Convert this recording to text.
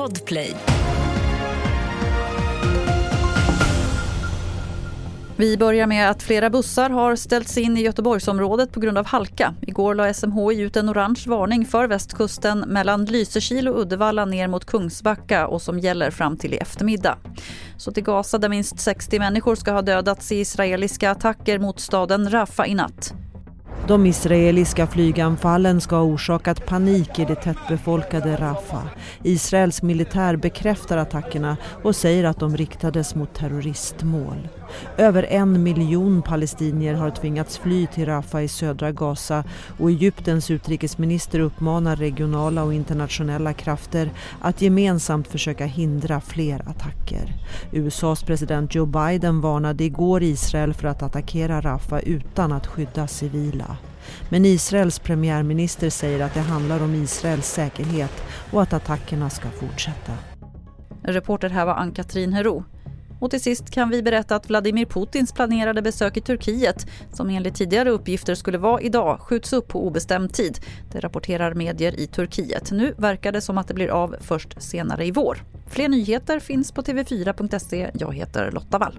Podplay. Vi börjar med att flera bussar har ställts in i Göteborgsområdet på grund av halka. Igår la SMHI ut en orange varning för västkusten mellan Lysekil och Uddevalla ner mot Kungsbacka och som gäller fram till i eftermiddag. Så till Gaza där minst 60 människor ska ha dödats i israeliska attacker mot staden Rafah i natt. De israeliska flyganfallen ska ha orsakat panik i det tättbefolkade Rafah. Israels militär bekräftar attackerna och säger att de riktades mot terroristmål. Över en miljon palestinier har tvingats fly till Rafah i södra Gaza och Egyptens utrikesminister uppmanar regionala och internationella krafter att gemensamt försöka hindra fler attacker. USAs president Joe Biden varnade igår Israel för att attackera Rafah utan att skydda civila. Men Israels premiärminister säger att det handlar om Israels säkerhet och att attackerna ska fortsätta. Reporter här var Ann-Katrin Hero. Och till sist kan vi berätta att Vladimir Putins planerade besök i Turkiet, som enligt tidigare uppgifter skulle vara idag, skjuts upp på obestämd tid. Det rapporterar medier i Turkiet. Nu verkar det som att det blir av först senare i vår. Fler nyheter finns på tv4.se. Jag heter Lotta Wall.